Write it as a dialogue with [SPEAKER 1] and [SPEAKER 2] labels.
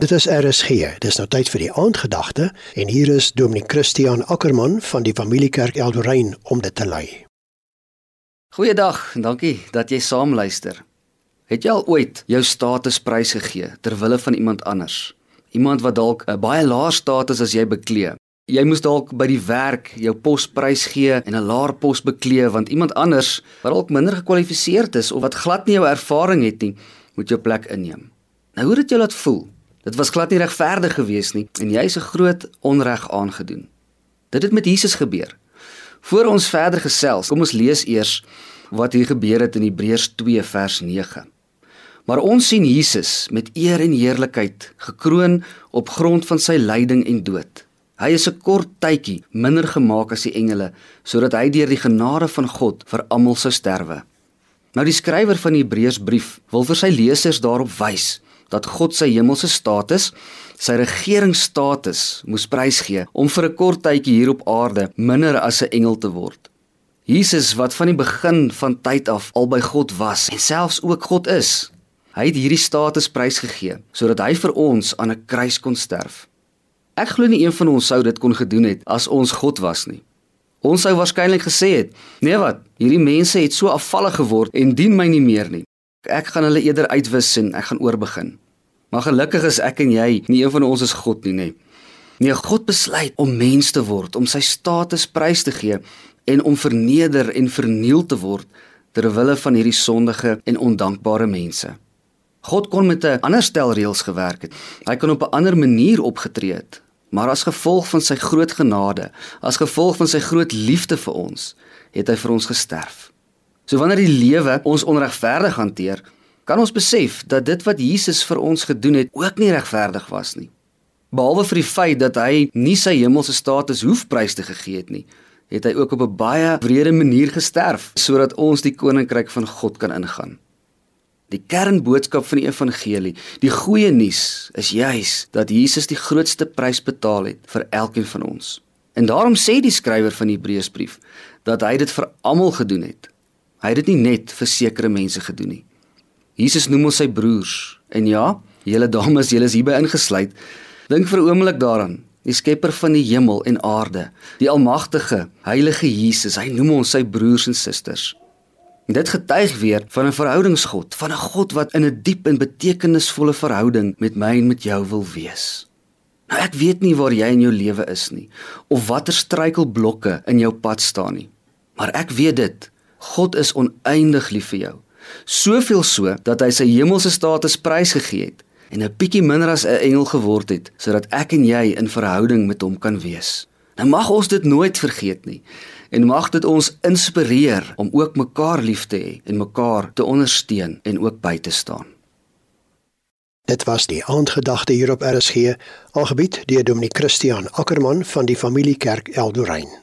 [SPEAKER 1] Dit is RSG. Dis nou tyd vir die aandgedagte en hier is Dominee Christian Ackermann van die Familiekerk Eldorein om dit te lei.
[SPEAKER 2] Goeiedag en dankie dat jy saam luister. Het jy al ooit jou status prysgegee ter wille van iemand anders? Iemand wat dalk 'n baie laer status as jy beklee. Jy moes dalk by die werk jou pos prysgee en 'n laer pos beklee want iemand anders wat dalk minder gekwalifiseerd is of wat glad nie jou ervaring het nie, moet jou plek inneem. Nou hoe dit jou laat voel? Dit was glad nie regverdig geweest nie en jy is 'n groot onreg aangedoen. Dit het met Jesus gebeur. Voor ons verder gesels, kom ons lees eers wat hier gebeur het in Hebreërs 2 vers 9. Maar ons sien Jesus met eer en heerlikheid gekroon op grond van sy lyding en dood. Hy is 'n kort tydjie minder gemaak as die engele sodat hy deur die genade van God vir almal sou sterwe. Nou die skrywer van die Hebreërsbrief wil vir sy lesers daarop wys dat God sy hemelse status, sy regeringsstatus moes prysgee om vir 'n kort tydjie hier op aarde minder as 'n engel te word. Jesus wat van die begin van tyd af al by God was en selfs ook God is, hy het hierdie status prysgegee sodat hy vir ons aan 'n kruis kon sterf. Ek glo nie een van ons sou dit kon gedoen het as ons God was nie. Ons sou waarskynlik gesê het: "Nee wat, hierdie mense het so afvallig geword en dien my nie meer nie. Ek gaan hulle eerder uitwis en ek gaan oorbegin." Maar gelukkig is ek en jy nie een van ons is God nie, nê. Nee, God besluit om mens te word, om sy status prys te gee en om verneder en verniel te word ter wille van hierdie sondige en ondankbare mense. God kon met 'n ander stel reëls gewerk het. Hy kon op 'n ander manier opgetree het, maar as gevolg van sy groot genade, as gevolg van sy groot liefde vir ons, het hy vir ons gesterf. So wanneer die lewe ons onregverdig hanteer, kan ons besef dat dit wat Jesus vir ons gedoen het ook nie regverdig was nie. Behalwe vir die feit dat hy nie sy hemelse status hoef prys te gegee het nie, het hy ook op 'n baie wrede manier gesterf sodat ons die koninkryk van God kan ingaan. Die kernboodskap van die evangelie, die goeie nuus, is juis dat Jesus die grootste prys betaal het vir elkeen van ons. En daarom sê die skrywer van die Hebreërsbrief dat hy dit vir almal gedoen het. Hy het dit nie net vir sekere mense gedoen nie. Jesus noem ons sy broers. En ja, julle dames, julle is hierby ingesluit. Dink vir 'n oomblik daaraan. Die skepper van die hemel en aarde, die almagtige, heilige Jesus, hy noem ons sy broers en susters. Dit getuig weer van 'n verhoudingsgod, van 'n God wat in 'n diep en betekenisvolle verhouding met my en met jou wil wees. Nou ek weet nie waar jy in jou lewe is nie of watter struikelblokke in jou pad staan nie. Maar ek weet dit, God is oneindig lief vir jou. Soveel so dat hy sy hemelse status prysgegee het en 'n bietjie minder as 'n engel geword het sodat ek en jy in verhouding met hom kan wees. Nou mag ons dit nooit vergeet nie en mag dit ons inspireer om ook mekaar lief te hê en mekaar te ondersteun en ook by te staan.
[SPEAKER 1] Dit was die aandgedagte hier op RSG, algebied deur Dominee Christian Ackermann van die Familiekerk Eldorein.